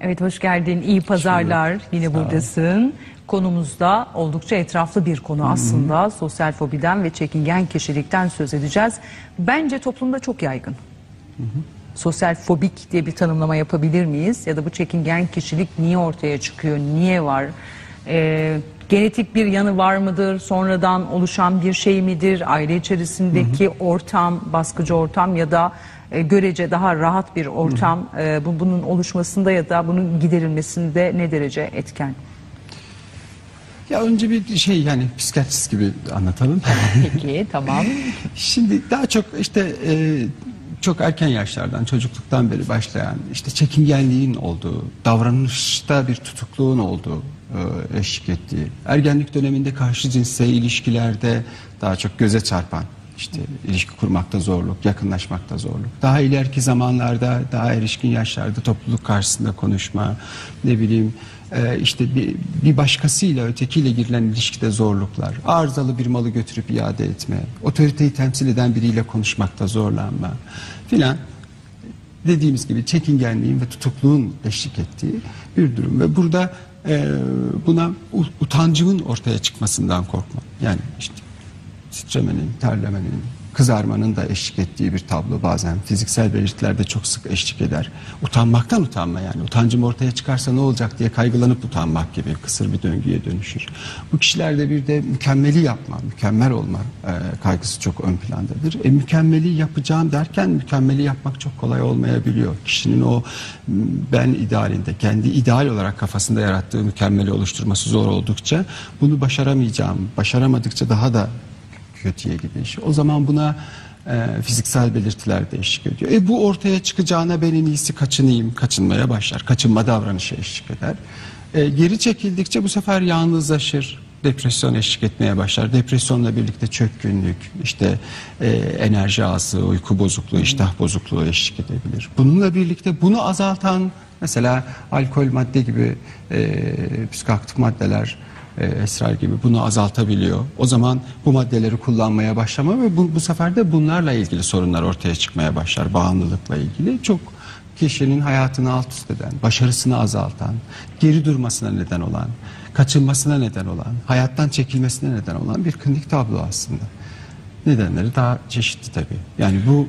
Evet hoş geldin. İyi pazarlar. Yine buradasın. Konumuzda oldukça etraflı bir konu aslında. Sosyal fobiden ve çekingen kişilikten söz edeceğiz. Bence toplumda çok yaygın. Sosyal fobik diye bir tanımlama yapabilir miyiz? Ya da bu çekingen kişilik niye ortaya çıkıyor? Niye var? Ee, genetik bir yanı var mıdır? Sonradan oluşan bir şey midir? Aile içerisindeki ortam, baskıcı ortam ya da e, görece daha rahat bir ortam e, bu, bunun oluşmasında ya da bunun giderilmesinde ne derece etken? Ya önce bir şey yani psikiyatrist gibi anlatalım. Peki tamam. Şimdi daha çok işte e, çok erken yaşlardan çocukluktan beri başlayan işte çekingenliğin olduğu, davranışta bir tutukluğun olduğu e, eşlik ettiği, ergenlik döneminde karşı cinsel ilişkilerde daha çok göze çarpan işte ilişki kurmakta zorluk, yakınlaşmakta zorluk. Daha ileriki zamanlarda, daha erişkin yaşlarda topluluk karşısında konuşma, ne bileyim e, işte bir, bir başkasıyla ötekiyle girilen ilişkide zorluklar, arızalı bir malı götürüp iade etme, otoriteyi temsil eden biriyle konuşmakta zorlanma filan dediğimiz gibi çekingenliğin ve tutukluğun eşlik ettiği bir durum ve burada e, buna utancımın ortaya çıkmasından korkma. Yani işte titremenin, terlemenin, kızarmanın da eşlik ettiği bir tablo bazen fiziksel belirtilerde çok sık eşlik eder. Utanmaktan utanma yani utancım ortaya çıkarsa ne olacak diye kaygılanıp utanmak gibi kısır bir döngüye dönüşür. Bu kişilerde bir de mükemmeli yapma, mükemmel olma e, kaygısı çok ön plandadır. E, mükemmeli yapacağım derken mükemmeli yapmak çok kolay olmayabiliyor. Kişinin o ben idealinde, kendi ideal olarak kafasında yarattığı mükemmeli oluşturması zor oldukça bunu başaramayacağım, başaramadıkça daha da kötüye gidiş. O zaman buna e, fiziksel belirtiler de eşlik ediyor. E, bu ortaya çıkacağına ben en iyisi kaçınayım, kaçınmaya başlar. Kaçınma davranışı eşlik eder. E, geri çekildikçe bu sefer yalnızlaşır. Depresyon eşlik etmeye başlar. Depresyonla birlikte çökkünlük, işte e, enerji azlığı, uyku bozukluğu, iştah bozukluğu eşlik edebilir. Bununla birlikte bunu azaltan mesela alkol madde gibi e, psikoaktif maddeler e, esrar gibi bunu azaltabiliyor. O zaman bu maddeleri kullanmaya başlama ve bu, bu sefer de bunlarla ilgili sorunlar ortaya çıkmaya başlar. Bağımlılıkla ilgili çok kişinin hayatını alt üst eden, başarısını azaltan, geri durmasına neden olan, kaçınmasına neden olan, hayattan çekilmesine neden olan bir klinik tablo aslında. Nedenleri daha çeşitli tabii. Yani bu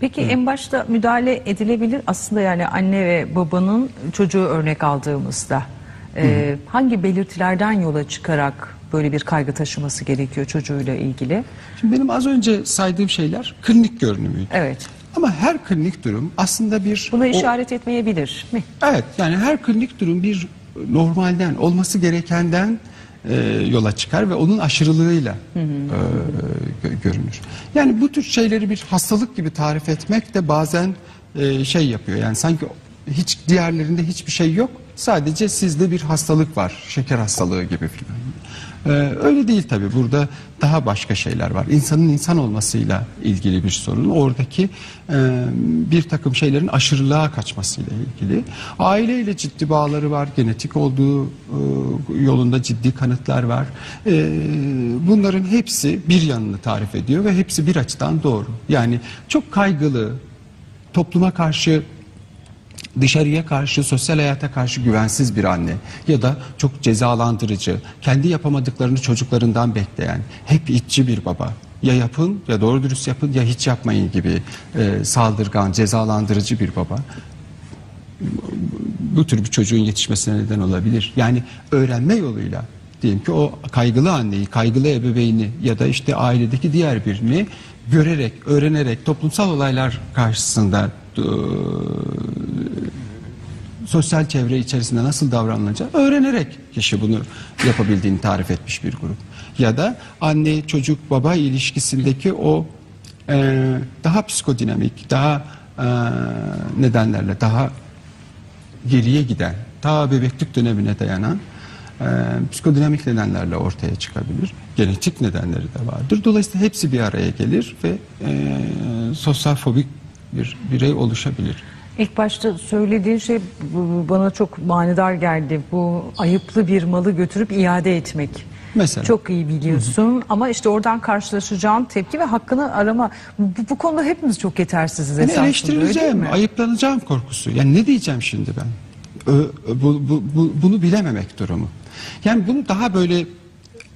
Peki en başta müdahale edilebilir aslında yani anne ve babanın çocuğu örnek aldığımızda e, hangi belirtilerden yola çıkarak böyle bir kaygı taşıması gerekiyor çocuğuyla ilgili? şimdi benim az önce saydığım şeyler klinik görünümüydü. Evet. Ama her klinik durum aslında bir Buna o- işaret etmeyebilir mi? Evet yani her klinik durum bir normalden olması gerekenden e, yola çıkar ve onun aşırılığıyla e, gö- görünür. Yani bu tür şeyleri bir hastalık gibi tarif etmek de bazen e, şey yapıyor. Yani sanki hiç diğerlerinde hiçbir şey yok. Sadece sizde bir hastalık var. Şeker hastalığı gibi filan. Ee, öyle değil tabii. Burada daha başka şeyler var. İnsanın insan olmasıyla ilgili bir sorun. Oradaki e, bir takım şeylerin aşırılığa kaçmasıyla ilgili. Aileyle ciddi bağları var. Genetik olduğu e, yolunda ciddi kanıtlar var. E, bunların hepsi bir yanını tarif ediyor ve hepsi bir açıdan doğru. Yani çok kaygılı, topluma karşı dışarıya karşı, sosyal hayata karşı güvensiz bir anne ya da çok cezalandırıcı, kendi yapamadıklarını çocuklarından bekleyen, hep itçi bir baba. Ya yapın ya doğru dürüst yapın ya hiç yapmayın gibi e, saldırgan, cezalandırıcı bir baba bu tür bir çocuğun yetişmesine neden olabilir. Yani öğrenme yoluyla diyelim ki o kaygılı anneyi, kaygılı ebeveyni ya da işte ailedeki diğer birini görerek, öğrenerek toplumsal olaylar karşısında sosyal çevre içerisinde nasıl davranılacağı öğrenerek kişi bunu yapabildiğini tarif etmiş bir grup. Ya da anne çocuk baba ilişkisindeki o e, daha psikodinamik, daha e, nedenlerle daha geriye giden, ta bebeklik dönemine dayanan e, psikodinamik nedenlerle ortaya çıkabilir. Genetik nedenleri de vardır. Dolayısıyla hepsi bir araya gelir ve e, sosyal fobik bir birey oluşabilir. İlk başta söylediğin şey bana çok manidar geldi. Bu ayıplı bir malı götürüp iade etmek. Mesela. Çok iyi biliyorsun ama işte oradan karşılaşacağın tepki ve hakkını arama. Bu, bu konuda hepimiz çok yetersiziz Yani esasında eleştirileceğim, mi? ayıplanacağım korkusu. Yani ne diyeceğim şimdi ben? Ö- bu, bu- bu- bunu bilememek durumu. Yani bunu daha böyle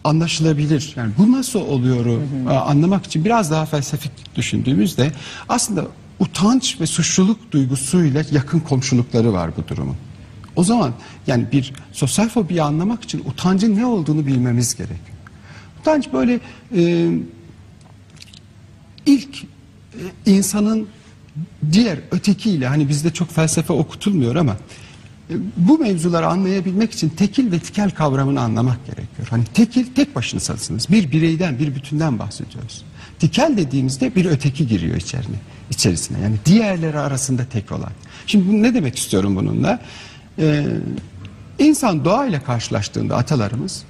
anlaşılabilir. Yani bu nasıl oluyor e, anlamak için biraz daha felsefik düşündüğümüzde aslında utanç ve suçluluk duygusuyla yakın komşulukları var bu durumun. O zaman yani bir sosyal fobiyi anlamak için utancın ne olduğunu bilmemiz gerekiyor. Utanç böyle e, ilk e, insanın diğer ötekiyle hani bizde çok felsefe okutulmuyor ama e, bu mevzuları anlayabilmek için tekil ve tikel kavramını anlamak gerekiyor. Hani tekil tek başınasınız. Bir bireyden, bir bütünden bahsediyoruz. Tikel dediğimizde bir öteki giriyor içerine, içerisine. Yani diğerleri arasında tek olan. Şimdi bu ne demek istiyorum bununla? Ee, insan doğayla karşılaştığında atalarımız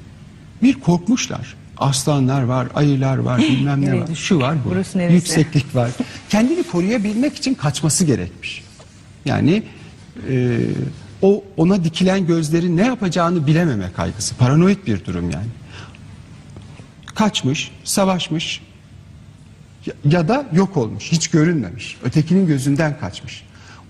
bir korkmuşlar. Aslanlar var, ayılar var, bilmem ne var. Şu var, bu. Burası neresi? Yükseklik var. Kendini koruyabilmek için kaçması gerekmiş. Yani e, o ona dikilen gözlerin ne yapacağını bilememe kaygısı. Paranoid bir durum yani. Kaçmış, savaşmış ya, da yok olmuş, hiç görünmemiş. Ötekinin gözünden kaçmış.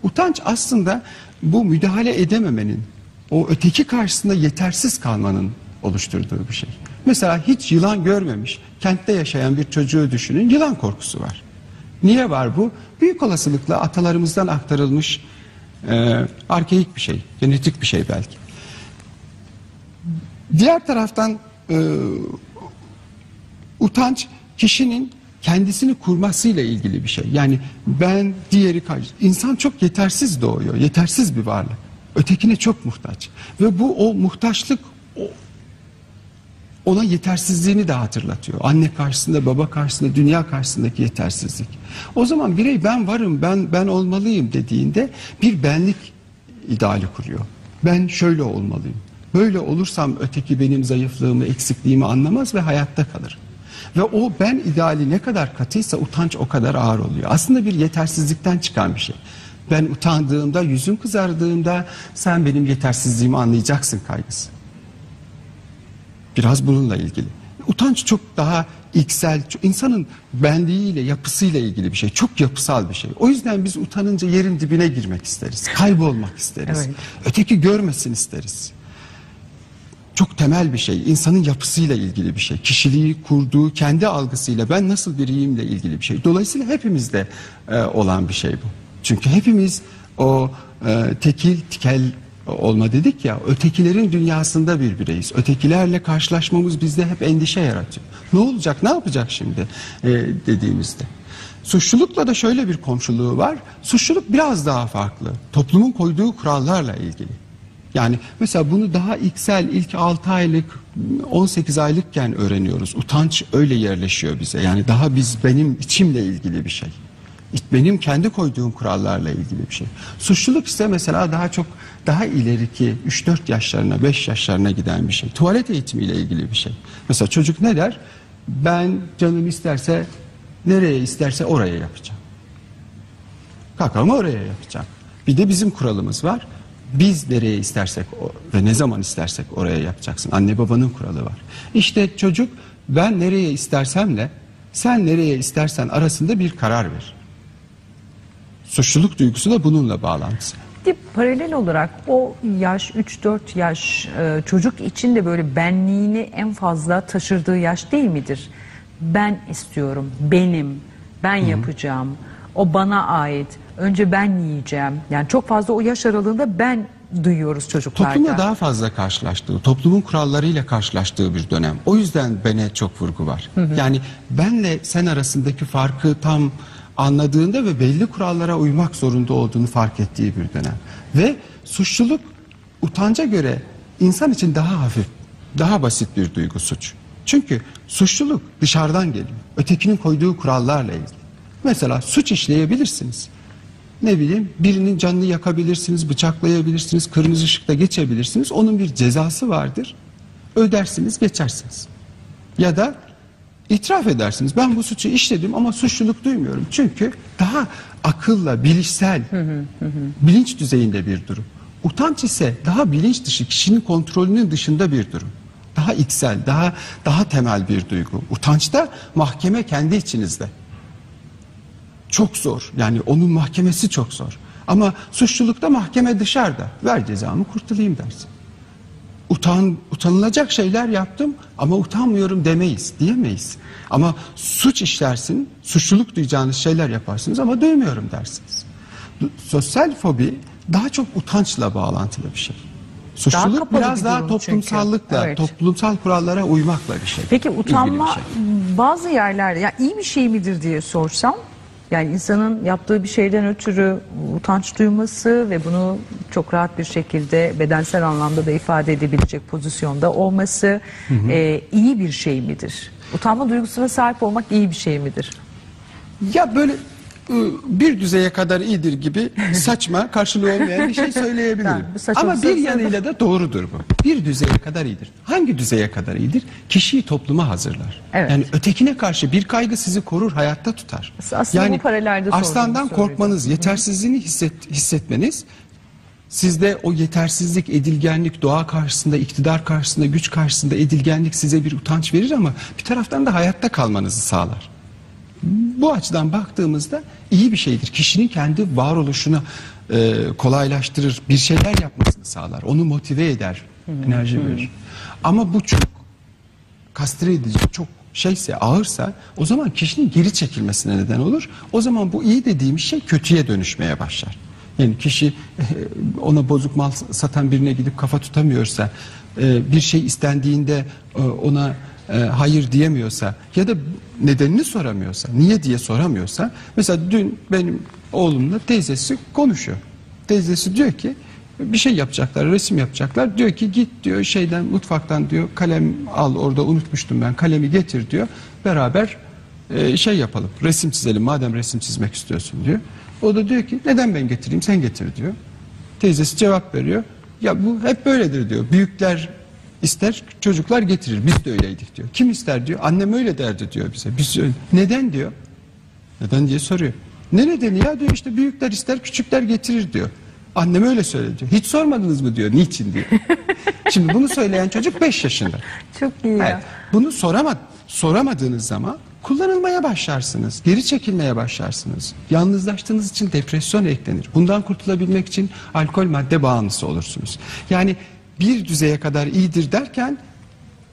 Utanç aslında bu müdahale edememenin, o öteki karşısında yetersiz kalmanın oluşturduğu bir şey. Mesela hiç yılan görmemiş, kentte yaşayan bir çocuğu düşünün, yılan korkusu var. Niye var bu? Büyük olasılıkla atalarımızdan aktarılmış e, arkeik bir şey, genetik bir şey belki. Diğer taraftan e, utanç kişinin kendisini kurmasıyla ilgili bir şey. Yani ben diğeri karşı. İnsan çok yetersiz doğuyor. Yetersiz bir varlık. Ötekine çok muhtaç. Ve bu o muhtaçlık o, ona yetersizliğini de hatırlatıyor. Anne karşısında, baba karşısında, dünya karşısındaki yetersizlik. O zaman birey ben varım, ben ben olmalıyım dediğinde bir benlik ideali kuruyor. Ben şöyle olmalıyım. Böyle olursam öteki benim zayıflığımı, eksikliğimi anlamaz ve hayatta kalır. Ve o ben ideali ne kadar katıysa utanç o kadar ağır oluyor. Aslında bir yetersizlikten çıkan bir şey. Ben utandığımda, yüzüm kızardığında sen benim yetersizliğimi anlayacaksın kaygısı. Biraz bununla ilgili. Utanç çok daha içsel, insanın benliğiyle, yapısıyla ilgili bir şey. Çok yapısal bir şey. O yüzden biz utanınca yerin dibine girmek isteriz. Kaybolmak isteriz. Evet. Öteki görmesin isteriz. Çok temel bir şey. İnsanın yapısıyla ilgili bir şey. Kişiliği kurduğu kendi algısıyla ben nasıl biriyimle ilgili bir şey. Dolayısıyla hepimizde e, olan bir şey bu. Çünkü hepimiz o e, tekil tikel olma dedik ya ötekilerin dünyasında bir bireyiz. Ötekilerle karşılaşmamız bizde hep endişe yaratıyor. Ne olacak ne yapacak şimdi e, dediğimizde. Suçlulukla da şöyle bir komşuluğu var. Suçluluk biraz daha farklı. Toplumun koyduğu kurallarla ilgili. Yani mesela bunu daha ilksel ilk 6 aylık 18 aylıkken öğreniyoruz. Utanç öyle yerleşiyor bize. Yani daha biz benim içimle ilgili bir şey. Benim kendi koyduğum kurallarla ilgili bir şey. Suçluluk ise mesela daha çok daha ileriki 3-4 yaşlarına 5 yaşlarına giden bir şey. Tuvalet eğitimiyle ilgili bir şey. Mesela çocuk ne der? Ben canım isterse nereye isterse oraya yapacağım. Kakamı oraya yapacağım. Bir de bizim kuralımız var. Biz nereye istersek ve ne zaman istersek oraya yapacaksın. Anne babanın kuralı var. İşte çocuk ben nereye istersemle sen nereye istersen arasında bir karar ver. Suçluluk duygusu da bununla bağlantısı. Bir paralel olarak o yaş 3-4 yaş e, çocuk için de böyle benliğini en fazla taşırdığı yaş değil midir? Ben istiyorum, benim, ben yapacağım, o bana ait, önce ben yiyeceğim. Yani çok fazla o yaş aralığında ben duyuyoruz çocuklarda. Toplumla daha fazla karşılaştığı, toplumun kurallarıyla karşılaştığı bir dönem. O yüzden bene çok vurgu var. Yani benle sen arasındaki farkı tam anladığında ve belli kurallara uymak zorunda olduğunu fark ettiği bir dönem. Ve suçluluk utanca göre insan için daha hafif, daha basit bir duygu suç. Çünkü suçluluk dışarıdan geliyor. Ötekinin koyduğu kurallarla ilgili. Mesela suç işleyebilirsiniz ne bileyim birinin canını yakabilirsiniz, bıçaklayabilirsiniz, kırmızı ışıkta geçebilirsiniz. Onun bir cezası vardır. Ödersiniz, geçersiniz. Ya da itiraf edersiniz. Ben bu suçu işledim ama suçluluk duymuyorum. Çünkü daha akılla, bilişsel, bilinç düzeyinde bir durum. Utanç ise daha bilinç dışı, kişinin kontrolünün dışında bir durum. Daha içsel, daha daha temel bir duygu. Utançta mahkeme kendi içinizde. Çok zor. Yani onun mahkemesi çok zor. Ama suçlulukta mahkeme dışarıda. Ver cezamı kurtulayım dersin. Utan, utanılacak şeyler yaptım ama utanmıyorum demeyiz, diyemeyiz. Ama suç işlersin, suçluluk duyacağınız şeyler yaparsınız ama duymuyorum dersiniz. Sosyal fobi daha çok utançla bağlantılı bir şey. Suçluluk kapalı biraz bir daha toplumsallıkla, çünkü. Evet. toplumsal kurallara uymakla bir şey. Peki utanma şey. bazı yerlerde ya iyi bir şey midir diye sorsam yani insanın yaptığı bir şeyden ötürü utanç duyması ve bunu çok rahat bir şekilde bedensel anlamda da ifade edebilecek pozisyonda olması e, iyi bir şey midir? Utanma duygusuna sahip olmak iyi bir şey midir? Ya böyle bir düzeye kadar iyidir gibi saçma karşılığı olmayan bir şey söyleyebilirim. Tamam, bu Ama bir yanıyla da doğrudur bu. Bir düzeye kadar iyidir. Hangi düzeye kadar iyidir? Kişiyi topluma hazırlar. Evet. Yani ötekine karşı bir kaygı sizi korur, hayatta tutar. Aslında yani bu paralelde aslandan korkmanız, yetersizliğini hisset, hissetmeniz Sizde o yetersizlik, edilgenlik, doğa karşısında, iktidar karşısında, güç karşısında edilgenlik size bir utanç verir ama bir taraftan da hayatta kalmanızı sağlar. Bu açıdan baktığımızda iyi bir şeydir. Kişinin kendi varoluşunu e, kolaylaştırır, bir şeyler yapmasını sağlar, onu motive eder, enerji verir. Ama bu çok kastre edici, çok şeyse, ağırsa o zaman kişinin geri çekilmesine neden olur. O zaman bu iyi dediğimiz şey kötüye dönüşmeye başlar. Yani kişi e, ona bozuk mal satan birine gidip kafa tutamıyorsa, e, bir şey istendiğinde e, ona e, hayır diyemiyorsa ya da nedenini soramıyorsa, niye diye soramıyorsa, mesela dün benim oğlumla teyzesi konuşuyor. Teyzesi diyor ki bir şey yapacaklar, resim yapacaklar. Diyor ki git diyor şeyden mutfaktan diyor kalem al orada unutmuştum ben kalemi getir diyor. Beraber e, şey yapalım resim çizelim madem resim çizmek istiyorsun diyor. O da diyor ki neden ben getireyim sen getir diyor. Teyzesi cevap veriyor. Ya bu hep böyledir diyor. Büyükler ister çocuklar getirir. Biz de öyleydik diyor. Kim ister diyor. Annem öyle derdi diyor bize. Biz öyle- neden diyor. Neden diye soruyor. Ne nedeni ya diyor işte büyükler ister küçükler getirir diyor. Annem öyle söyledi diyor. Hiç sormadınız mı diyor. Niçin diyor. Şimdi bunu söyleyen çocuk 5 yaşında. Çok iyi Evet, ya. bunu sorama, soramadığınız zaman kullanılmaya başlarsınız. Geri çekilmeye başlarsınız. Yalnızlaştığınız için depresyon eklenir. Bundan kurtulabilmek için alkol madde bağımlısı olursunuz. Yani bir düzeye kadar iyidir derken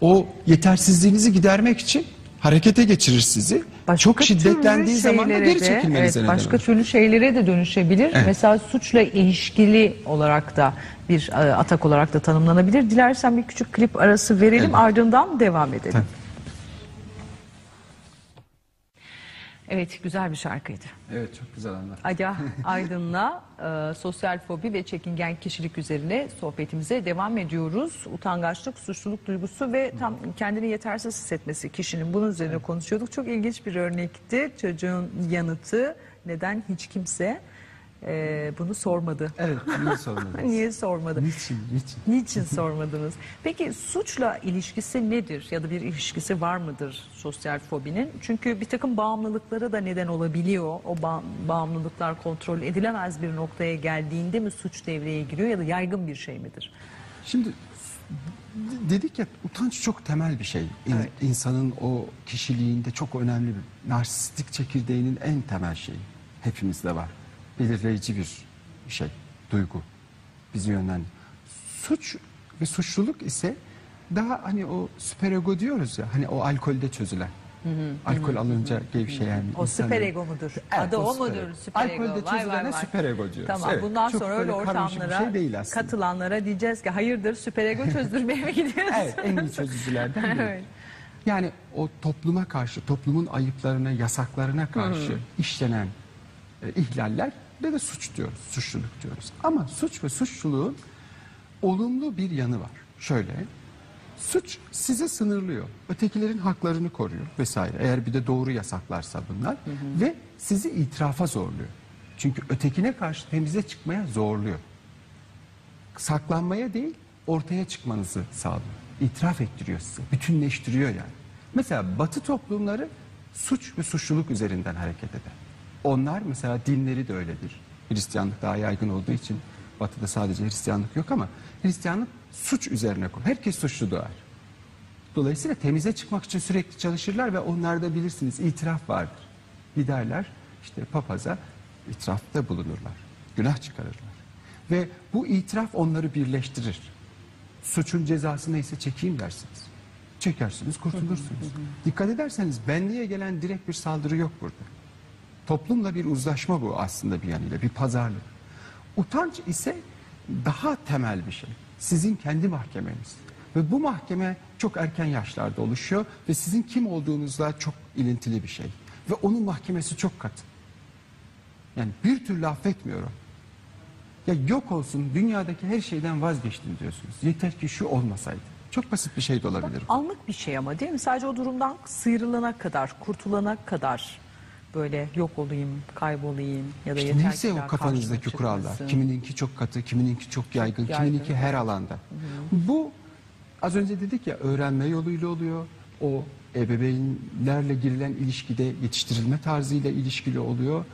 o yetersizliğinizi gidermek için harekete geçirir sizi. Çok türlü şiddetlendiği zaman da geri çekilmenize evet, Başka olur. türlü şeylere de dönüşebilir. Evet. Mesela suçla ilişkili olarak da bir e, atak olarak da tanımlanabilir. Dilersen bir küçük klip arası verelim Evet. ardından devam edelim. Tabii. Evet güzel bir şarkıydı. Evet çok güzel anlar. Aga Aydın'la e, sosyal fobi ve çekingen kişilik üzerine sohbetimize devam ediyoruz. Utangaçlık, suçluluk duygusu ve tam kendini yetersiz hissetmesi kişinin bunun üzerine konuşuyorduk. Çok ilginç bir örnekti. Çocuğun yanıtı neden hiç kimse e, bunu sormadı. Evet, niye sormadınız? Niye sormadı? Niçin, niçin? Niçin sormadınız? Peki suçla ilişkisi nedir ya da bir ilişkisi var mıdır sosyal fobinin? Çünkü bir takım bağımlılıklara da neden olabiliyor. O ba- bağımlılıklar kontrol edilemez bir noktaya geldiğinde mi suç devreye giriyor ya da yaygın bir şey midir? Şimdi dedik ya utanç çok temel bir şey. İn- İnsanın o kişiliğinde çok önemli bir narsistik çekirdeğinin en temel şeyi. Hepimizde var. Belirleyici bir şey, duygu. Bizi yönlendiriyor. Suç ve suçluluk ise daha hani o süperego diyoruz ya hani o alkolde çözülen. Alkol alınca gevşeyen. O insanın- süper ego mudur? Evet, Adı o süper mudur? ego. Süper ego. Alkolde çözülene vay, vay. süper ego diyoruz. Tamam Evet, bundan çok sonra öyle bir ortamlara şey değil aslında. katılanlara diyeceğiz ki hayırdır süper ego çözdürmeye mi gidiyoruz? Evet en iyi çözücülerden biri. Evet. Yani o topluma karşı, toplumun ayıplarına, yasaklarına karşı işlenen e, ihlaller de de suç diyoruz, suçluluk diyoruz. Ama suç ve suçluluğun olumlu bir yanı var. Şöyle, suç sizi sınırlıyor. Ötekilerin haklarını koruyor vesaire. Eğer bir de doğru yasaklarsa bunlar. Ve sizi itirafa zorluyor. Çünkü ötekine karşı temize çıkmaya zorluyor saklanmaya değil ortaya çıkmanızı sağlıyor. İtiraf ettiriyor size. Bütünleştiriyor yani. Mesela batı toplumları suç ve suçluluk üzerinden hareket eder. Onlar mesela dinleri de öyledir. Hristiyanlık daha yaygın olduğu için batıda sadece Hristiyanlık yok ama Hristiyanlık suç üzerine kur. Herkes suçlu doğar. Dolayısıyla temize çıkmak için sürekli çalışırlar ve onlarda bilirsiniz itiraf vardır. Giderler işte papaza itirafta bulunurlar. Günah çıkarırlar. Ve bu itiraf onları birleştirir. Suçun cezası neyse çekeyim dersiniz. Çekersiniz, kurtulursunuz. Dikkat ederseniz benliğe gelen direkt bir saldırı yok burada. Toplumla bir uzlaşma bu aslında bir yanıyla, bir pazarlık. Utanç ise daha temel bir şey. Sizin kendi mahkemeniz. Ve bu mahkeme çok erken yaşlarda oluşuyor ve sizin kim olduğunuzla çok ilintili bir şey. Ve onun mahkemesi çok katı. Yani bir türlü affetmiyorum. Ya yok olsun dünyadaki her şeyden vazgeçtim diyorsunuz. Yeter ki şu olmasaydı. Çok basit bir şey de olabilir. bu. Anlık bir şey ama değil mi? Sadece o durumdan sıyrılana kadar, kurtulana kadar böyle yok olayım, kaybolayım ya da İşte yeter neyse ki o kafanızdaki karşıma kurallar. çıkmasın. Kimininki çok katı, kimininki çok yaygın, yaygın, kimininki her alanda. Bu az önce dedik ya öğrenme yoluyla oluyor. O ebeveynlerle girilen ilişkide yetiştirilme tarzıyla ilişkili oluyor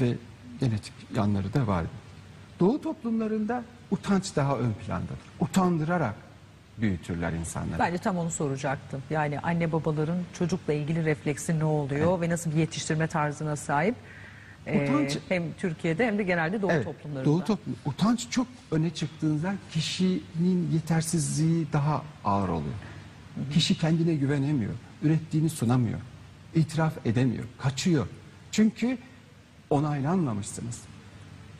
ve genetik yanları da var. Doğu toplumlarında utanç daha ön plandadır. Utandırarak büyütürler insanları. Ben de tam onu soracaktım. Yani anne babaların çocukla ilgili refleksi ne oluyor ve nasıl bir yetiştirme tarzına sahip? Ee, Utanç- hem Türkiye'de hem de genelde Doğu Evet, toplumlarında. Doğu toplum, utanç çok öne çıktığında kişinin yetersizliği daha ağır oluyor. Kişi kendine güvenemiyor, ürettiğini sunamıyor, itiraf edemiyor, kaçıyor. Çünkü onaylanmamışsınız.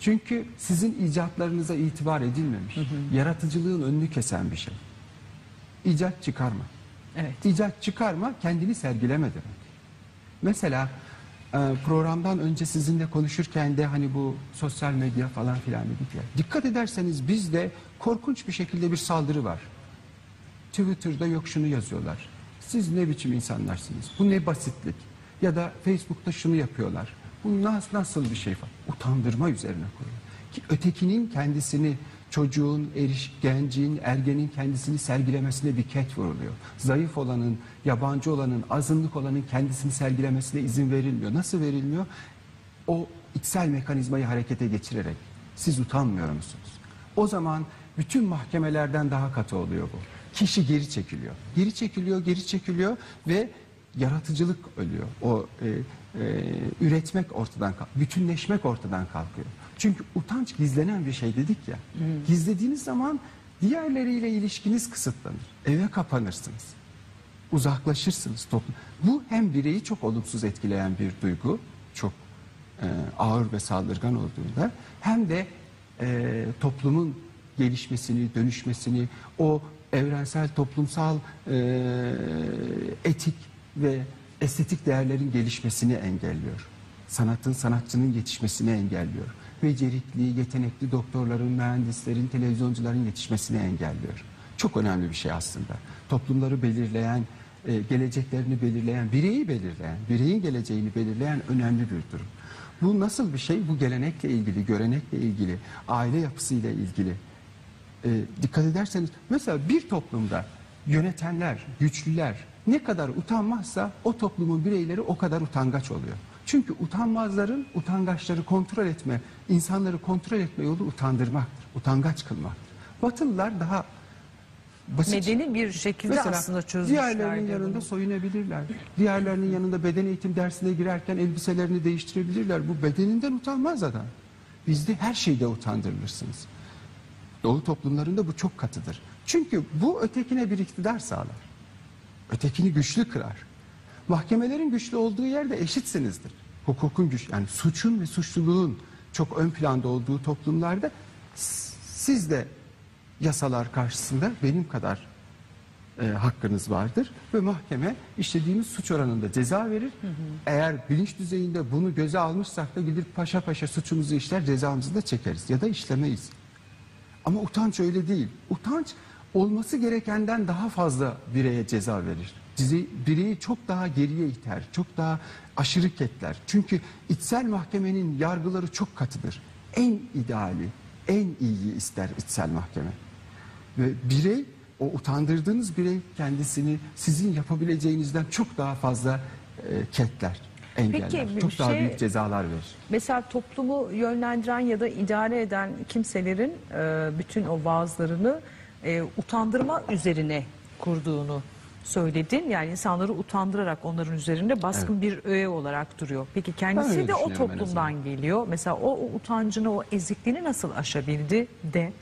Çünkü sizin icatlarınıza itibar edilmemiş. Yaratıcılığın önünü kesen bir şey. İcat çıkarma. Evet. İcat çıkarma kendini sergileme demek. Mesela e, programdan önce sizinle konuşurken de hani bu sosyal medya falan filan dedik ya. Dikkat ederseniz bizde korkunç bir şekilde bir saldırı var. Twitter'da yok şunu yazıyorlar. Siz ne biçim insanlarsınız? Bu ne basitlik? Ya da Facebook'ta şunu yapıyorlar. Bu nasıl, nasıl bir şey falan. Utandırma üzerine koyuyor. Ki ötekinin kendisini çocuğun, eriş, gencin, ergenin kendisini sergilemesine bir ket vuruluyor. Zayıf olanın, yabancı olanın, azınlık olanın kendisini sergilemesine izin verilmiyor. Nasıl verilmiyor? O içsel mekanizmayı harekete geçirerek. Siz utanmıyor musunuz? O zaman bütün mahkemelerden daha katı oluyor bu. Kişi geri çekiliyor. Geri çekiliyor, geri çekiliyor ve yaratıcılık ölüyor. O e, e, üretmek ortadan bütünleşmek ortadan kalkıyor. Çünkü utanç gizlenen bir şey dedik ya. Gizlediğiniz zaman diğerleriyle ilişkiniz kısıtlanır. Eve kapanırsınız. Uzaklaşırsınız toplum. Bu hem bireyi çok olumsuz etkileyen bir duygu, çok e, ağır ve saldırgan olduğunda hem de e, toplumun gelişmesini, dönüşmesini, o evrensel toplumsal e, etik ve estetik değerlerin gelişmesini engelliyor. Sanatın, sanatçının yetişmesini engelliyor. Becerikli, yetenekli doktorların, mühendislerin, televizyoncuların yetişmesini engelliyor. Çok önemli bir şey aslında. Toplumları belirleyen, e, geleceklerini belirleyen, bireyi belirleyen, bireyin geleceğini belirleyen önemli bir durum. Bu nasıl bir şey? Bu gelenekle ilgili, görenekle ilgili, aile yapısıyla ilgili. E, dikkat ederseniz mesela bir toplumda yönetenler, güçlüler ne kadar utanmazsa o toplumun bireyleri o kadar utangaç oluyor. Çünkü utanmazların utangaçları kontrol etme, insanları kontrol etme yolu utandırmaktır, utangaç kılmaktır. Batılılar daha basit. Medeni bir şekilde Mesela aslında çözmüşler. diğerlerinin yanında bunu. soyunabilirler. Diğerlerinin yanında beden eğitim dersine girerken elbiselerini değiştirebilirler. Bu bedeninden utanmaz adam. Bizde her şeyde utandırılırsınız. Doğu toplumlarında bu çok katıdır. Çünkü bu ötekine bir iktidar sağlar. Ötekini güçlü kırar. Mahkemelerin güçlü olduğu yerde eşitsinizdir. Hukukun güç yani suçun ve suçluluğun çok ön planda olduğu toplumlarda siz de yasalar karşısında benim kadar e, hakkınız vardır ve mahkeme işlediğimiz suç oranında ceza verir. Eğer bilinç düzeyinde bunu göze almışsak da gidip paşa paşa suçumuzu işler cezamızı da çekeriz ya da işlemeyiz. Ama utanç öyle değil. Utanç olması gerekenden daha fazla bireye ceza verir. Dizi, bireyi çok daha geriye iter, çok daha aşırı ketler. Çünkü içsel mahkemenin yargıları çok katıdır. En ideali, en iyiyi ister içsel mahkeme. Ve birey, o utandırdığınız birey kendisini sizin yapabileceğinizden çok daha fazla e, ketler, engeller. bir çok daha şey- büyük cezalar verir. Mesela toplumu yönlendiren ya da idare eden kimselerin e, bütün o vaazlarını e, utandırma üzerine kurduğunu söyledin. Yani insanları utandırarak onların üzerinde baskın bir öğe olarak duruyor. Peki Ben kendisi öyle de o düşünüyorum en toplumdan geliyor. Mesela o, o utancını, o ezikliğini nasıl aşabildi de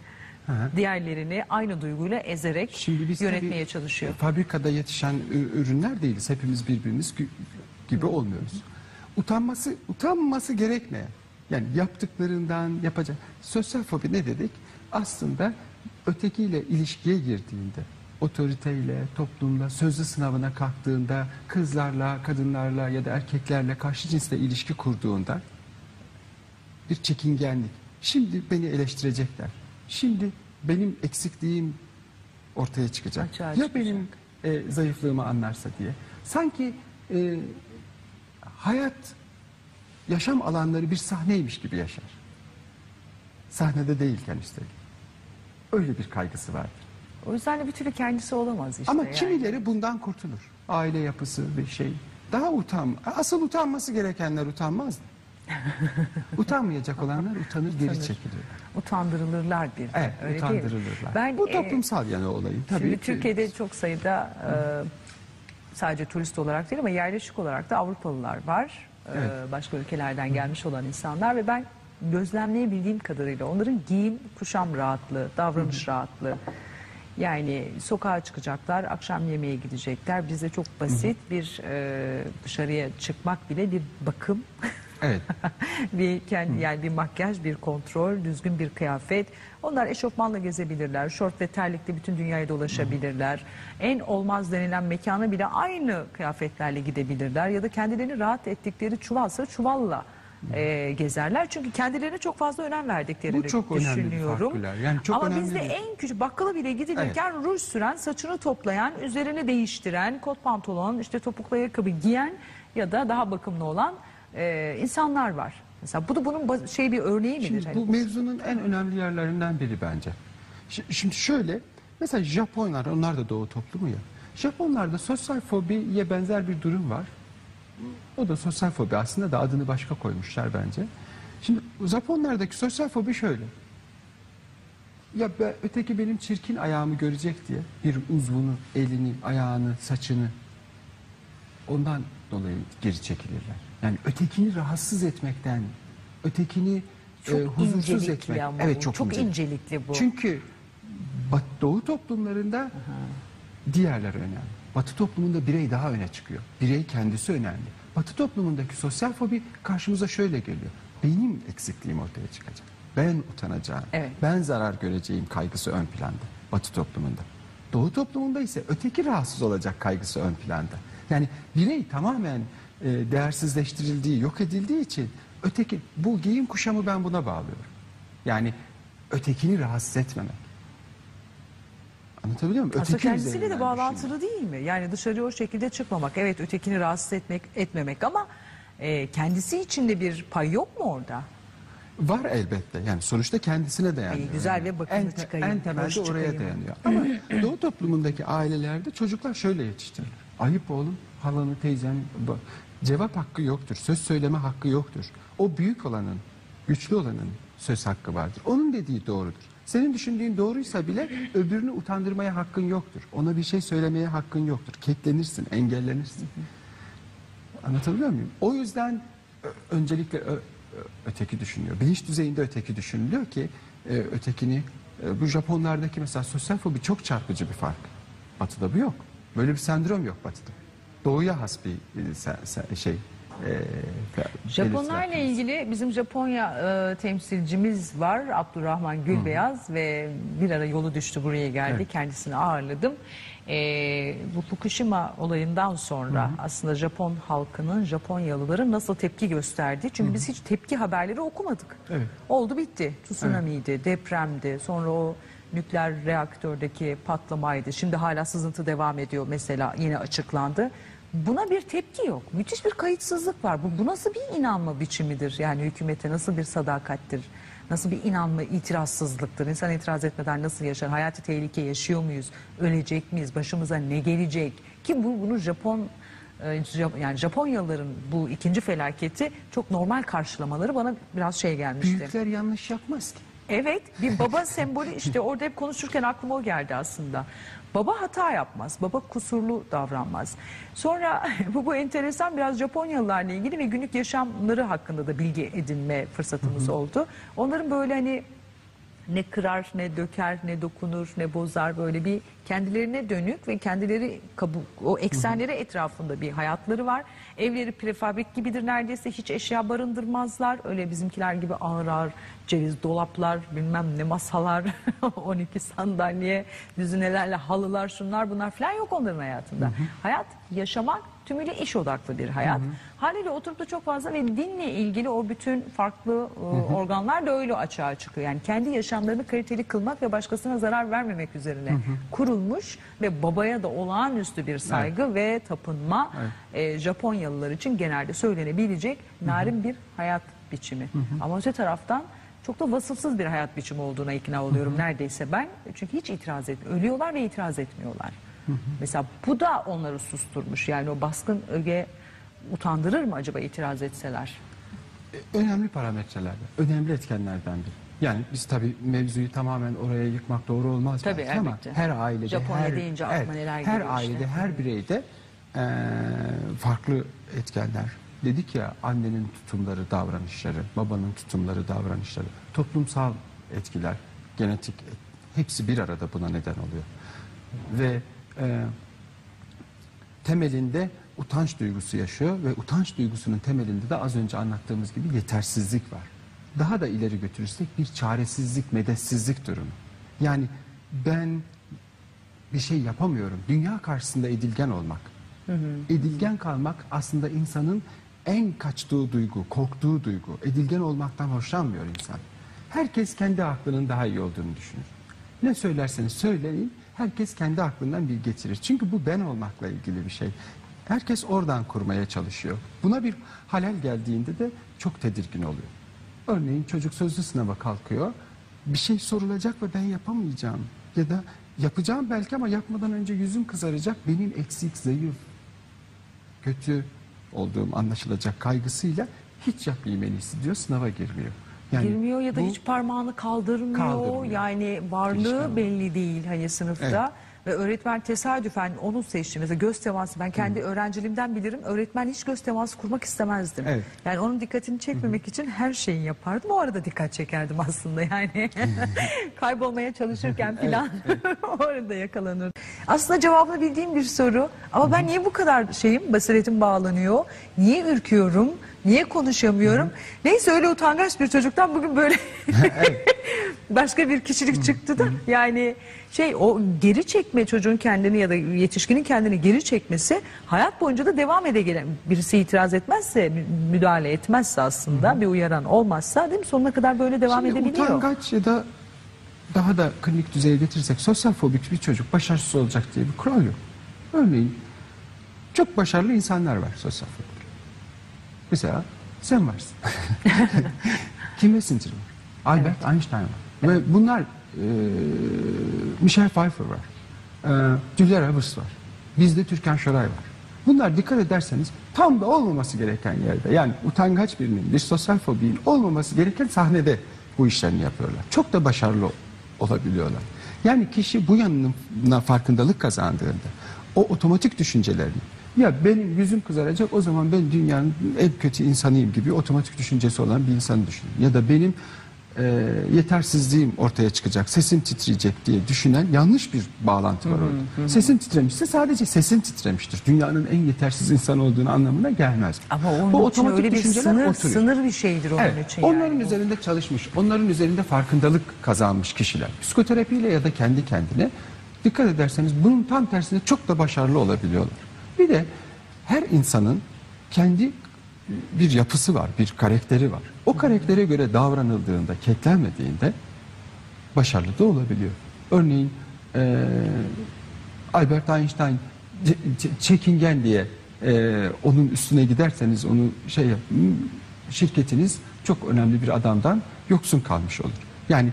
diğerlerini aynı duyguyla ezerek Şimdi biz yönetmeye tabii çalışıyor. Fabrikada yetişen ü- ürünler değiliz. Hepimiz birbirimiz gü- gibi olmuyoruz. Utanması utanması gerekmeyen yani yaptıklarından yapacak. Sosyal fobi ne dedik? Aslında ötekiyle ilişkiye girdiğinde otoriteyle, toplumla, sözlü sınavına kalktığında, kızlarla, kadınlarla ya da erkeklerle karşı cinsle ilişki kurduğunda bir çekingenlik. Şimdi beni eleştirecekler. Şimdi benim eksikliğim ortaya çıkacak. Açığa ya çıkacak. benim e, zayıflığımı anlarsa diye. Sanki e, hayat yaşam alanları bir sahneymiş gibi yaşar. Sahnede değilken üstelik. Öyle bir kaygısı vardır. O yüzden de bir türlü kendisi olamaz işte. Ama yani. kimileri bundan kurtulur. Aile yapısı bir şey. Daha utan, asıl utanması gerekenler utanmaz. Utanmayacak olanlar utanır, geri Utanır. çekilir. Utandırılırlar bir. Evet, öyle değil mi? utandırılırlar. Ben, Bu e, toplumsal yanı olayım. Tabii Şimdi ki- Türkiye'de çok sayıda e, sadece turist olarak değil ama yerleşik olarak da Avrupalılar var. E, Evet. başka ülkelerden gelmiş olan insanlar ve ben gözlemleyebildiğim kadarıyla onların giyim, kuşam rahatlığı, davranış rahatlığı. Yani sokağa çıkacaklar, akşam yemeğe gidecekler. Bizde çok basit bir e, dışarıya çıkmak bile bir bakım. Evet. bir kendi yani bir makyaj, bir kontrol, düzgün bir kıyafet. Onlar eşofmanla gezebilirler. Şort ve terlikle bütün dünyayı dolaşabilirler. En olmaz denilen mekana bile aynı kıyafetlerle gidebilirler ya da kendilerini rahat ettikleri çuvalsa çuvalla e, gezerler. Çünkü kendilerine çok fazla önem verdiklerini Bu çok önemli bir düşünüyorum. faktörler. Yani çok Ama önemli bizde bir- en küçük bakkala bile gidilirken ruj süren, saçını toplayan, üzerini değiştiren, kot pantolon, işte topuklu ayakkabı giyen ya da daha bakımlı olan e, insanlar var. Mesela bu da bunun şey bir örneği midir? Şimdi Hani bu mevzunun en önemli yerlerinden biri bence. Şi- Şimdi şöyle, mesela Japonlar, onlar da doğu toplumu ya. Japonlarda sosyal fobiye benzer bir durum var. O da sosyal fobi aslında da adını başka koymuşlar bence. Şimdi Japonlardaki sosyal fobi şöyle. Ya be, öteki benim çirkin ayağımı görecek diye bir uzvunu, elini, ayağını, saçını ondan dolayı geri çekilirler. Yani ötekini rahatsız etmekten, ötekini Çok e, huzursuz etmek. ama evet çok, çok incelikli. incelikli bu. Çünkü Doğu toplumlarında diğerler önemli. Batı toplumunda birey daha öne çıkıyor. Birey kendisi önemli. Batı toplumundaki sosyal fobi karşımıza şöyle geliyor. Benim eksikliğim ortaya çıkacak. Ben utanacağım. Evet. Ben zarar göreceğim kaygısı ön planda. Batı toplumunda. Doğu toplumunda ise öteki rahatsız olacak kaygısı ön planda. Yani birey tamamen e, değersizleştirildiği, yok edildiği için öteki bu giyim kuşamı ben buna bağlıyorum. Yani ötekini rahatsız etmemek. Anlatabiliyor muyum? Aslında Öteki kendisiyle de üzerinden bağlantılı değil mi? Yani dışarıya o şekilde çıkmamak. Evet ötekini rahatsız etmek etmemek ama e, kendisi için de bir pay yok mu orada? Var elbette. Yani sonuçta kendisine dayanıyor. İyi, güzel ve bakımlı en, te- çıkayım, En temelde hoş oraya çıkayım. dayanıyor. Ama Doğu toplumundaki ailelerde çocuklar şöyle yetiştirilir. Ayıp oğlum, halanı, teyzen bu- cevap hakkı yoktur. Söz söyleme hakkı yoktur. O büyük olanın, güçlü olanın söz hakkı vardır. Onun dediği doğrudur. Senin düşündüğün doğruysa bile öbürünü utandırmaya hakkın yoktur. Ona bir şey söylemeye hakkın yoktur. Ketlenirsin, engellenirsin. Anlatabiliyor muyum? O yüzden öncelikle öteki düşünüyor. Bilinç düzeyinde öteki düşünülüyor ki e, ötekini e, bu Japonlardaki mesela sosyal fobi çok çarpıcı bir fark. Batı'da bu yok. Böyle bir sendrom yok Batı'da. Doğuya has bir e, şey. E, Japonlarla ilgili bizim Japonya e, temsilcimiz var Abdurrahman Gülbeyaz ve bir ara yolu düştü buraya geldi Evet. kendisini ağırladım. E, bu Fukushima olayından sonra aslında Japon halkının Japonyalıların nasıl tepki gösterdi çünkü biz hiç tepki haberleri okumadık. Evet. Oldu bitti tsunami'ydi depremdi sonra o nükleer reaktördeki patlamaydı şimdi hala sızıntı devam ediyor mesela yine açıklandı. Buna bir tepki yok. Müthiş bir kayıtsızlık var. Bu, bu nasıl bir inanma biçimidir? Yani hükümete nasıl bir sadakattir? Nasıl bir inanma, itirazsızlıktır? İnsan itiraz etmeden nasıl yaşar? Hayati tehlike yaşıyor muyuz? Ölecek miyiz? Başımıza ne gelecek? Ki bu bunu Japon e, yani Japonyalıların bu ikinci felaketi çok normal karşılamaları bana biraz şey gelmişti. Büyükler yanlış yapmaz ki. Evet bir baba sembolü işte orada hep konuşurken aklıma o geldi aslında. Baba hata yapmaz, baba kusurlu davranmaz. Sonra bu, bu enteresan biraz Japonyalılarla ilgili ve günlük yaşamları hakkında da bilgi edinme fırsatımız oldu. Onların böyle hani ne kırar, ne döker, ne dokunur, ne bozar böyle bir kendilerine dönük ve kendileri kabuk, o eksenleri etrafında bir hayatları var. Evleri prefabrik gibidir neredeyse hiç eşya barındırmazlar. Öyle bizimkiler gibi ağır ağır ceviz dolaplar, bilmem ne masalar, 12 sandalye, düzinelerle halılar, şunlar bunlar falan yok onların hayatında. Hayat yaşamak tümüyle iş odaklı bir hayat. Haliyle oturup da çok fazla ve dinle ilgili o bütün farklı e, organlar da öyle açığa çıkıyor. Yani kendi yaşamlarını kaliteli kılmak ve başkasına zarar vermemek üzerine kurulmuş ve babaya da olağanüstü bir saygı ve tapınma e, Japonyalılar için genelde söylenebilecek narin bir hayat biçimi. Ama öte taraftan çok da vasıfsız bir hayat biçimi olduğuna ikna oluyorum neredeyse ben. Çünkü hiç itiraz et, ölüyorlar ve itiraz etmiyorlar. Mesela bu da onları susturmuş. Yani o baskın öge utandırır mı acaba itiraz etseler? önemli parametrelerden, önemli etkenlerden biri. Yani biz tabii mevzuyu tamamen oraya yıkmak doğru olmaz Tabii, belki ama elbette. her ailede, Japonya her, deyince aklıma neler her geliyor işte. ailede, her bireyde eee, farklı etkenler. Dedik ya annenin tutumları, davranışları, babanın tutumları, davranışları, toplumsal etkiler, genetik hepsi bir arada buna neden oluyor. Ve eee temelinde utanç duygusu yaşıyor ve utanç duygusunun temelinde de az önce anlattığımız gibi yetersizlik var. Daha da ileri götürürsek bir çaresizlik, medetsizlik durumu. Yani ben bir şey yapamıyorum. Dünya karşısında edilgen olmak. Edilgen kalmak aslında insanın en kaçtığı duygu, korktuğu duygu. Edilgen olmaktan hoşlanmıyor insan. Herkes kendi aklının daha iyi olduğunu düşünür. Ne söylerseniz söyleyin, herkes kendi aklından bir getirir. Çünkü bu ben olmakla ilgili bir şey. Herkes oradan kurmaya çalışıyor. Buna bir halel geldiğinde de çok tedirgin oluyor. Örneğin çocuk sözlü sınava kalkıyor. Bir şey sorulacak ve ben yapamayacağım. Ya da yapacağım belki ama yapmadan önce yüzüm kızaracak. Benim eksik, zayıf, kötü olduğum anlaşılacak kaygısıyla hiç yapmayayım en iyisi diyor sınava girmiyor. Yani Girmiyor ya da bu- hiç parmağını kaldırmıyor. Kaldırmıyor. Yani varlığı Gelişmiyor. belli değil hani sınıfta. Ve öğretmen tesadüfen onu seçti. Mesela göz teması ben kendi öğrenciliğimden bilirim. Öğretmen hiç göz teması kurmak istemezdim. Evet. Yani onun dikkatini çekmemek için her şeyi yapardım. O arada dikkat çekerdim aslında yani. Kaybolmaya çalışırken filan orada yakalanır. Aslında cevabını bildiğim bir soru. Ama ben niye bu kadar şeyim, basiretim bağlanıyor? Niye ürküyorum? Niye konuşamıyorum? Neyse öyle utangaç bir çocuktan bugün böyle başka bir kişilik çıktı da yani şey o geri çekme çocuğun kendini ya da yetişkinin kendini geri çekmesi hayat boyunca da devam ede gelen birisi itiraz etmezse mü- müdahale etmezse aslında bir uyaran olmazsa değil mi sonuna kadar böyle devam Şimdi edebiliyor. Utangaç ya da daha da klinik düzeye getirirsek sosyal fobik bir çocuk başarısız olacak diye bir kural yok. Örneğin çok başarılı insanlar var sosyal fobik. Mesela sen varsın. Kim Messenger var. Albert Einstein var. Ve bunlar e, Michelle Pfeiffer var. E, Julia Roberts var. Bizde Türkan Şoray var. Bunlar dikkat ederseniz tam da olmaması gereken yerde yani utangaç birinin bir sosyal fobinin olmaması gereken sahnede bu işlerini yapıyorlar. Çok da başarılı olabiliyorlar. Yani kişi bu yanına farkındalık kazandığında o otomatik düşüncelerini ya benim yüzüm kızaracak o zaman ben dünyanın en kötü insanıyım gibi otomatik düşüncesi olan bir insanı düşünün. Ya da benim e, yetersizliğim ortaya çıkacak, sesim titreyecek diye düşünen yanlış bir bağlantı var orada. Sesin titremişse sadece sesin titremiştir. Dünyanın en yetersiz insan olduğunu anlamına gelmez. Ama onun Bu için otomatik öyle bir düşünceler sınır, oturuyor. sınır bir şeydir onun Evet, için. onların yani. üzerinde çalışmış, onların üzerinde farkındalık kazanmış kişiler. Psikoterapiyle ya da kendi kendine dikkat ederseniz bunun tam tersine çok da başarılı olabiliyorlar. Bir de her insanın kendi bir yapısı var, bir karakteri var. O karaktere göre davranıldığında, keklenmediğinde başarılı da olabiliyor. Örneğin eee, Albert Einstein çekingen diye eee, onun üstüne giderseniz onu şey yap- m- şirketiniz çok önemli bir adamdan yoksun kalmış olur. Yani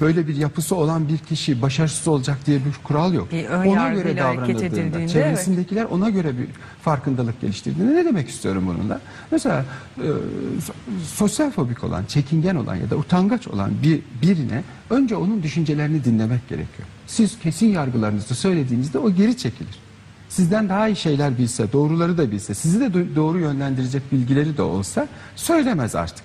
böyle bir yapısı olan bir kişi başarısız olacak diye bir kural yok. Bir ön ona göre davranıldığında, çevresindekiler ona göre bir farkındalık geliştirdiğinde ne demek istiyorum bununla? Mesela e, so- sosyal fobik olan, çekingen olan ya da utangaç olan bir birine önce onun düşüncelerini dinlemek gerekiyor. Siz kesin yargılarınızı söylediğinizde o geri çekilir. Sizden daha iyi şeyler bilse, doğruları da bilse, sizi de do- doğru yönlendirecek bilgileri de olsa söylemez artık.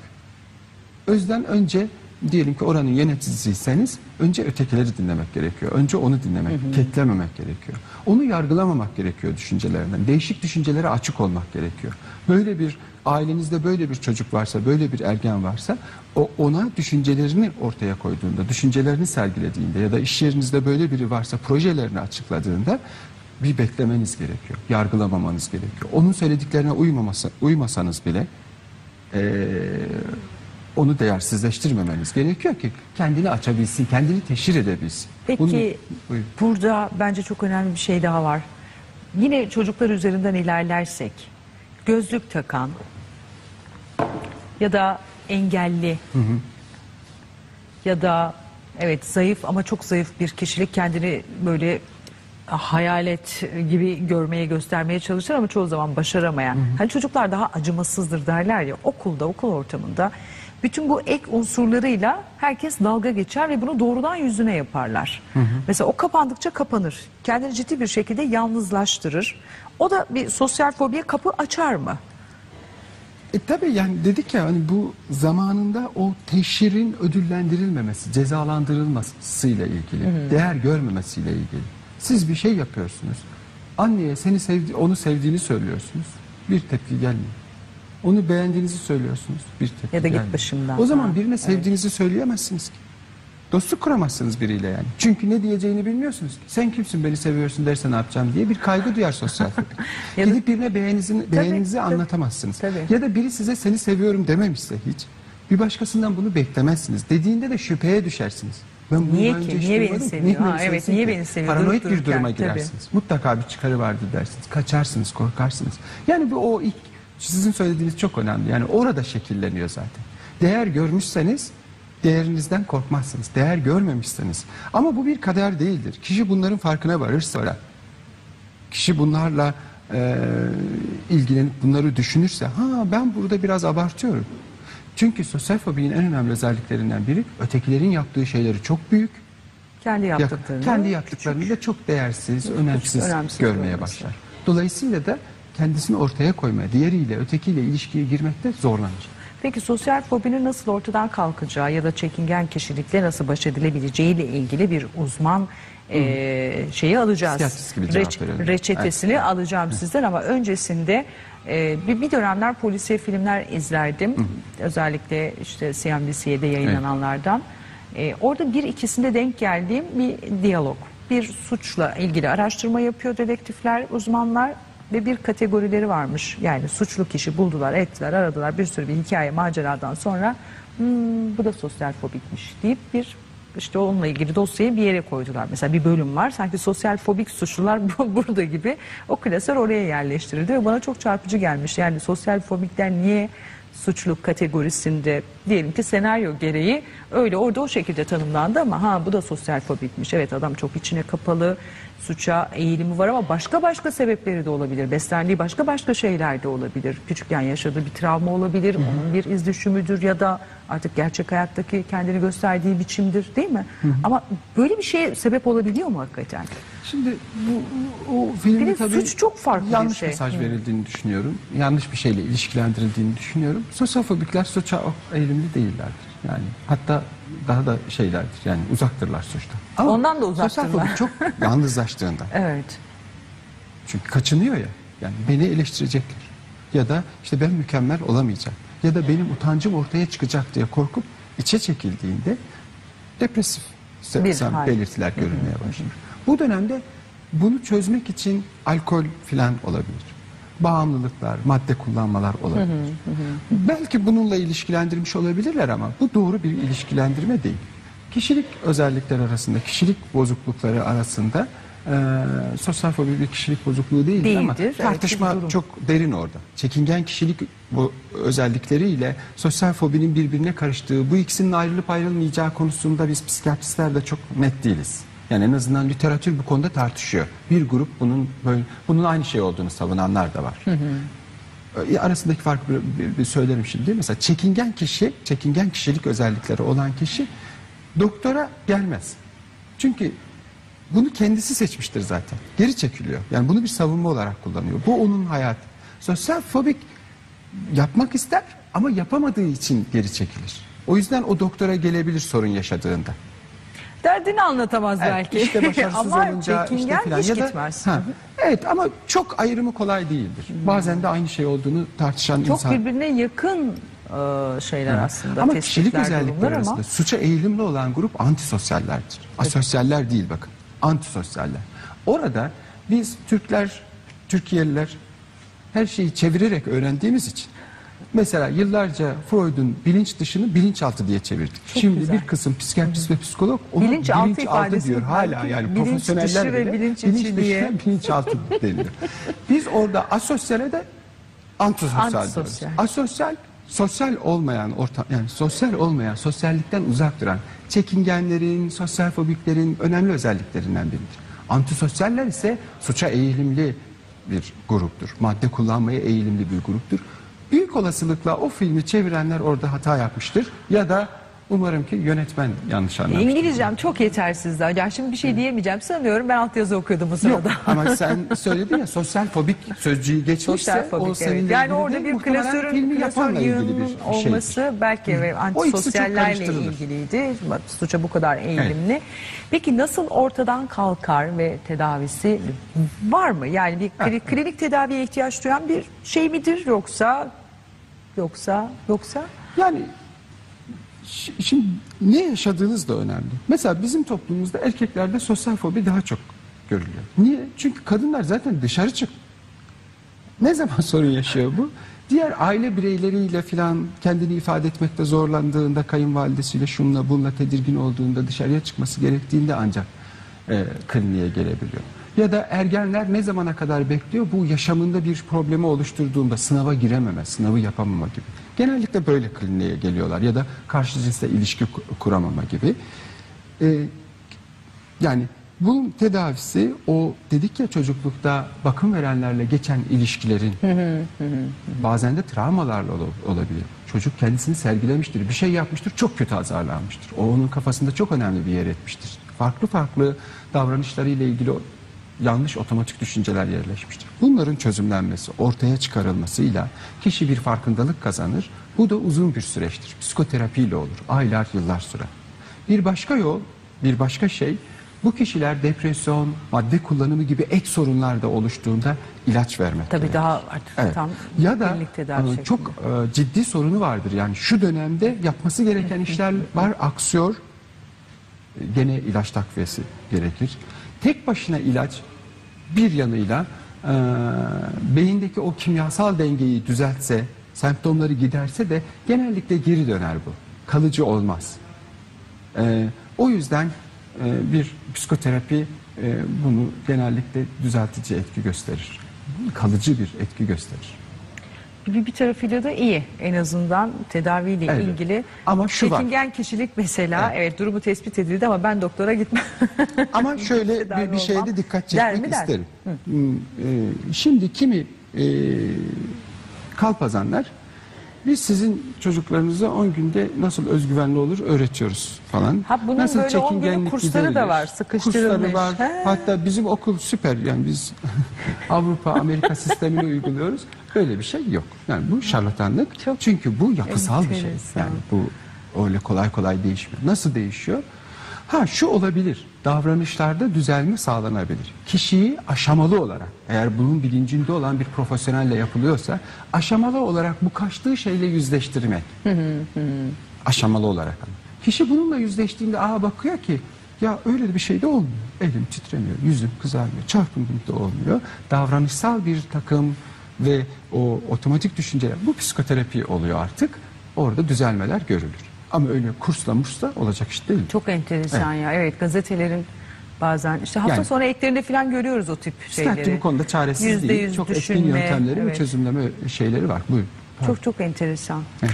O yüzden önce diyelim ki oranın yöneticisiyseniz önce ötekileri dinlemek gerekiyor. Önce onu dinlemek, ketlememek gerekiyor. Onu yargılamamak gerekiyor düşüncelerinden. Değişik düşüncelere açık olmak gerekiyor. Böyle bir ailenizde böyle bir çocuk varsa, böyle bir ergen varsa o ona düşüncelerini ortaya koyduğunda, düşüncelerini sergilediğinde ya da iş yerinizde böyle biri varsa projelerini açıkladığında bir beklemeniz gerekiyor. Yargılamamanız gerekiyor. Onun söylediklerine uymaması, uymasanız bile eee, onu değersizleştirmemeniz gerekiyor ki kendini açabilsin, kendini teşhir edebilsin. Peki Bunu- Buyurun. burada bence çok önemli bir şey daha var. Yine çocuklar üzerinden ilerlersek gözlük takan ya da engelli ya da evet zayıf ama çok zayıf bir kişilik kendini böyle hayalet gibi görmeye göstermeye çalışır ama çoğu zaman başaramayan. Hani çocuklar daha acımasızdır derler ya okulda okul ortamında bütün bu ek unsurlarıyla herkes dalga geçer ve bunu doğrudan yüzüne yaparlar. Mesela o kapandıkça kapanır. Kendini ciddi bir şekilde yalnızlaştırır. O da bir sosyal fobiye kapı açar mı? E tabii yani dedik ya hani bu zamanında o teşhirin ödüllendirilmemesi, cezalandırılmasıyla ilgili, değer görmemesiyle ilgili. Siz bir şey yapıyorsunuz. Anneye seni sevdi, onu sevdiğini söylüyorsunuz. Bir tepki gelmiyor. Onu beğendiğinizi söylüyorsunuz. Bir tepki Ya da git başımdan O zaman birine sevdiğinizi söyleyemezsiniz ki. Dostluk kuramazsınız biriyle yani. Çünkü ne diyeceğini bilmiyorsunuz ki. Sen kimsin beni seviyorsun derse ne yapacağım diye bir kaygı duyar sosyal. Ya Gidip birine beğeninizi, beğeninizi tabii. anlatamazsınız. Tabii. Ya da biri size seni seviyorum dememişse hiç. Bir başkasından bunu beklemezsiniz. Dediğinde de şüpheye düşersiniz. Ben Niye ki? Niye beni seviyor? Ha, beni evet, niye beni seviyor? Paranoid Durup bir duruma dururken, tabii. girersiniz. Mutlaka bir çıkarı vardır dersiniz. Kaçarsınız, korkarsınız. Yani bu o ilk sizin söylediğiniz çok önemli. Yani orada şekilleniyor zaten. Değer görmüşseniz değerinizden korkmazsınız. Değer görmemişseniz. Ama bu bir kader değildir. Kişi bunların farkına varırsa kişi bunlarla e, ilgilenip bunları düşünürse ha ben burada biraz abartıyorum. Çünkü sosyal fobinin en önemli özelliklerinden biri ötekilerin yaptığı şeyleri çok büyük. Kendi ya- yaptıklarını. kendi yaptıklarını da çok değersiz, önemsiz, önemsiz görmeye görmesi. başlar. Dolayısıyla da kendisini ortaya koymaya, diğeriyle, ötekiyle ilişkiye girmekte zorlanır. Peki sosyal fobinin nasıl ortadan kalkacağı ya da çekingen kişilikle nasıl baş edilebileceği ile ilgili bir uzman eee, şeyi alacağız. Verelim. reçetesini alacağım sizden ama öncesinde eee, bir, bir dönemler polisiye filmler izlerdim. Özellikle işte CNBC'de yayınlananlardan. Eee, orada bir ikisinde denk geldiğim bir diyalog. Bir suçla ilgili araştırma yapıyor dedektifler, uzmanlar ve bir kategorileri varmış. Yani suçlu kişi buldular, ettiler, aradılar bir sürü bir hikaye, maceradan sonra "Hmm, bu da sosyal fobikmiş deyip bir işte onunla ilgili dosyayı bir yere koydular. Mesela bir bölüm var. Sanki sosyal fobik suçlular bu- burada gibi. O klasör oraya yerleştirildi ve bana çok çarpıcı gelmiş. Yani sosyal fobikler niye suçluluk kategorisinde diyelim ki senaryo gereği öyle orada o şekilde tanımlandı ama ha bu da sosyal fobikmiş. Evet adam çok içine kapalı, suça eğilimi var ama başka başka sebepleri de olabilir. Beslendiği başka başka şeyler de olabilir. Küçükken yaşadığı bir travma olabilir, onun bir iz düşümüdür ya da artık gerçek hayattaki kendini gösterdiği biçimdir değil mi? Ama böyle bir şeye sebep olabiliyor mu hakikaten? Şimdi bu, o filmde Bir de tabii suç çok farklı bir yanlış şey. mesaj Hı. verildiğini düşünüyorum. Yanlış bir şeyle ilişkilendirildiğini düşünüyorum. Sosyofobikler suça eğilimli değillerdir. Yani hatta daha da şeylerdir. Yani uzaktırlar suçtan. Ondan da uzaktırlar. Çok yalnızlaştığında. Evet. Çünkü kaçınıyor ya. Yani beni eleştirecekler. Ya da işte ben mükemmel olamayacağım. Ya da benim utancım ortaya çıkacak diye korkup içe çekildiğinde depresif sen- belirtiler görülmeye başlar. Bu dönemde bunu çözmek için alkol filan olabilir. Bağımlılıklar, madde kullanmalar olabilir. Belki bununla ilişkilendirmiş olabilirler ama bu doğru bir ilişkilendirme değil. Kişilik özellikler arasında, kişilik bozuklukları arasında e, sosyal fobi bir kişilik bozukluğu değildir, ama Değildir, evet, tartışma çok derin orada. Çekingen kişilik bu özellikleriyle sosyal fobinin birbirine karıştığı, bu ikisinin ayrılıp ayrılmayacağı konusunda biz psikiyatristler de çok net değiliz. Yani en azından literatür bu konuda tartışıyor. Bir grup bunun böyle bunun aynı şey olduğunu savunanlar da var. E, Arasındaki farkı bir, bir- bir söylerim şimdi. Mesela çekingen kişi, çekingen kişilik özellikleri olan kişi doktora gelmez. Çünkü bunu kendisi seçmiştir zaten. Geri çekiliyor. Yani bunu bir savunma olarak kullanıyor. Bu onun hayatı. Sosyal fobik yapmak ister ama yapamadığı için geri çekilir. O yüzden o doktora gelebilir sorun yaşadığında. Derdini anlatamaz Evet, belki. işte başarısız Ama olunca işte filan. hiç Ya da- gitmez. Ha, evet ama çok ayrımı kolay değildir. Bazen de aynı şey olduğunu tartışan Çok insan. birbirine yakın e, şeyler aslında. Ama kişilik özellikleri arasında ama suça eğilimli olan grup antisosyallerdir. Asosyaller değil bakın. Antisosyaller. Orada biz Türkler, Türkiye'liler her şeyi çevirerek öğrendiğimiz için mesela yıllarca Freud'un bilinç dışını bilinçaltı diye çevirdik. Şimdi güzel. bir kısım psikiyatrist ve psikolog onu Bilinçaltı bilinçaltı ifadesi diyor hala yani bilinç profesyoneller dışı bile bilinç bilinç dışı diye. bilinçaltı deniyor. Biz orada asosyale de antisosyal, diyoruz. Antisosyal. Asosyal, sosyal olmayan ortam yani sosyal olmayan, sosyallikten uzak duran çekingenlerin, sosyal fobiklerin önemli özelliklerinden biridir. Antisosyaller ise suça eğilimli bir gruptur. Madde kullanmaya eğilimli bir gruptur. Büyük olasılıkla o filmi çevirenler orada hata yapmıştır ya da umarım ki yönetmen yanlış anlamıştır. İngilizcem çok yetersizdi hocam. Şimdi bir şey diyemeyeceğim. Sanıyorum ben altyazı okuyordum bu Yok sırada. ama sen söyledin ya sosyal fobik sözcüğü geçmişse Sosyal o fobik seninle evet. Yani ilgili orada bir muhtemelen klasörün, filmi yapanla ilgili bir yığınının şeydir. olması belki ve O ikisi çok antisosyallerle karıştırılır. ilgiliydi. Bak, Suça bu kadar eğilimli. Peki nasıl ortadan kalkar ve tedavisi var mı? Yani bir kli- klinik tedaviye ihtiyaç duyan bir şey midir yoksa yoksa yoksa Yani şimdi ne yaşadığınız da önemli. Mesela bizim toplumumuzda erkeklerde sosyal fobi daha çok görülüyor. Niye? Çünkü kadınlar zaten dışarı çık. Ne zaman sorun yaşıyor bu? Diğer aile bireyleriyle filan kendini ifade etmekte zorlandığında, kayınvalidesiyle şunla bununla tedirgin olduğunda, dışarıya çıkması gerektiğinde ancak e, kliniğe gelebiliyor. Ya da ergenler ne zamana kadar bekliyor? Bu yaşamında bir problemi oluşturduğunda sınava girememe, sınavı yapamama gibi. Genellikle böyle kliniğe geliyorlar ya da karşı cinsle ilişki ku- kuramama gibi. E, yani bunun tedavisi o dedik ya çocuklukta bakım verenlerle geçen ilişkilerin bazen de travmalarla ol- olabilir. Çocuk kendisini sergilemiştir, bir şey yapmıştır, çok kötü azarlanmıştır. O onun kafasında çok önemli bir yer etmiştir. Farklı farklı davranışlarıyla ilgili yanlış otomatik düşünceler yerleşmiştir. Bunların çözümlenmesi, ortaya çıkarılmasıyla kişi bir farkındalık kazanır. Bu da uzun bir süreçtir. Psikoterapiyle olur. Aylar, yıllar sürer. Bir başka yol, bir başka şey bu kişiler depresyon, madde kullanımı gibi ek sorunlar da oluştuğunda ilaç vermek tabii gerekir. daha artık Evet. tam ya da tedavi e, şeklinde. çok e, ciddi sorunu vardır. Yani şu dönemde yapması gereken işler var, aksıyor. E, Gene ilaç takviyesi gerekir. Tek başına ilaç bir yanıyla e, beyindeki o kimyasal dengeyi düzeltse, semptomları giderse de genellikle geri döner bu. Kalıcı olmaz. E, o yüzden e, bir psikoterapi e, bunu genellikle düzeltici etki gösterir. Kalıcı bir etki gösterir. Bir, bir tarafıyla da iyi en azından tedaviyle Evet. ilgili. Ama şu var. Çekingen kişilik mesela evet. durumu tespit edildi ama ben doktora gitmem. Ama şöyle Tedavi bir, bir şeye olmam de dikkat der çekmek der? isterim. Hmm, e, Şimdi kimi e, kalpazanlar biz sizin çocuklarınıza 10 günde nasıl özgüvenli olur öğretiyoruz falan. Ha, bunun nasıl böyle 10 günlük çekingenlik kursları da var, sıkıştırılmış. Kursları var. He. Hatta bizim okul süper yani biz Avrupa Amerika sistemini uyguluyoruz. Böyle bir şey yok. Yani bu şarlatanlık. Çok Çünkü bu yapısal bir şey. Yani bu öyle kolay kolay değişmiyor. Nasıl değişiyor? Ha şu olabilir. Davranışlarda düzelme sağlanabilir. Kişiyi aşamalı olarak eğer bunun bilincinde olan bir profesyonelle yapılıyorsa aşamalı olarak bu kaçtığı şeyle yüzleştirmek. aşamalı olarak. Kişi bununla yüzleştiğinde aa bakıyor ki ya öyle bir şey de olmuyor. Elim titremiyor, yüzüm kızarmıyor, çarpıntım da olmuyor. Davranışsal bir takım ve o otomatik düşünceler bu psikoterapi oluyor artık. Orada düzelmeler görülür. Ama öyle kursla mursla olacak iş değil. Çok enteresan ya. Evet gazetelerin bazen. İşte hafta Yani- sonu eklerinde falan görüyoruz o tip şeyleri. Bu konuda çaresiz Yüzde değil. yüz Çok etkin düşünme, yöntemleri ve evet. çözümleme şeyleri var. Buyurun. Çok çok enteresan. Evet.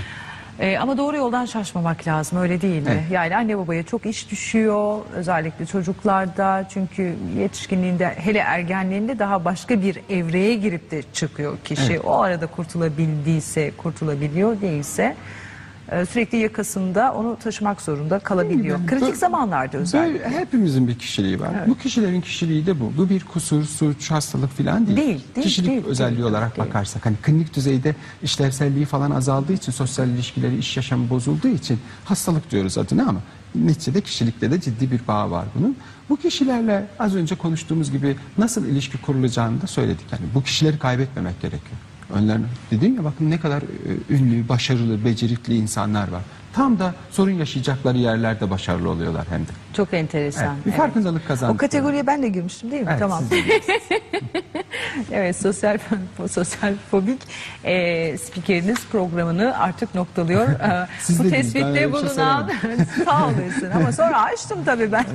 Ee, ama doğru yoldan şaşmamak lazım öyle değil mi? Evet. Yani anne babaya çok iş düşüyor özellikle çocuklarda çünkü yetişkinliğinde hele ergenliğinde daha başka bir evreye girip de çıkıyor kişi. Evet. O arada kurtulabildiyse kurtulabiliyor değilse e, sürekli yakasında onu taşımak zorunda kalabiliyor. Değil mi? Kritik Bu- zamanlarda özellikle. Böyle hepimizin bir kişiliği var. Bu kişilerin kişiliği de bu. Bu bir kusur, suç, hastalık falan değil. Değil, değil, Kişilik değil, özelliği değil, olarak değil. bakarsak hani klinik düzeyde işlevselliği falan azaldığı için sosyal ilişkileri, iş yaşamı bozulduğu için hastalık diyoruz adına ama neticede kişilikte de ciddi bir bağ var bunun. Bu kişilerle az önce konuştuğumuz gibi nasıl ilişki kurulacağını da söyledik. Yani bu kişileri kaybetmemek gerekiyor. Önlerine dedim ya bakın ne kadar e, ünlü, başarılı, becerikli insanlar var. Tam da sorun yaşayacakları yerlerde başarılı oluyorlar hem de. Çok enteresan. Evet, bir farkındalık kazandık. O kategoriye ben de girmiştim değil mi? Evet, tamam. Evet sosyal sosyal fobik e, spikeriniz programını artık noktalıyor. E, Siz bu tespitte şey bulunan sağ olasın ama sonra açtım tabii ben.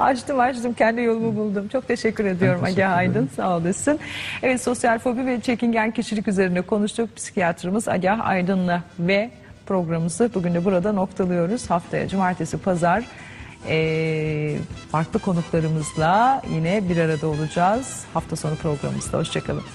açtım açtım kendi yolumu buldum. Çok teşekkür ediyorum ederim. Aydın sağ olasın. Evet sosyal fobi ve çekingen kişilik üzerine konuştuk. Psikiyatrımız Agah Aydın'la ve programımızı bugün de burada noktalıyoruz. Haftaya cumartesi pazar e, farklı konuklarımızla yine bir arada olacağız. Hafta sonu programımızda. Hoşçakalın.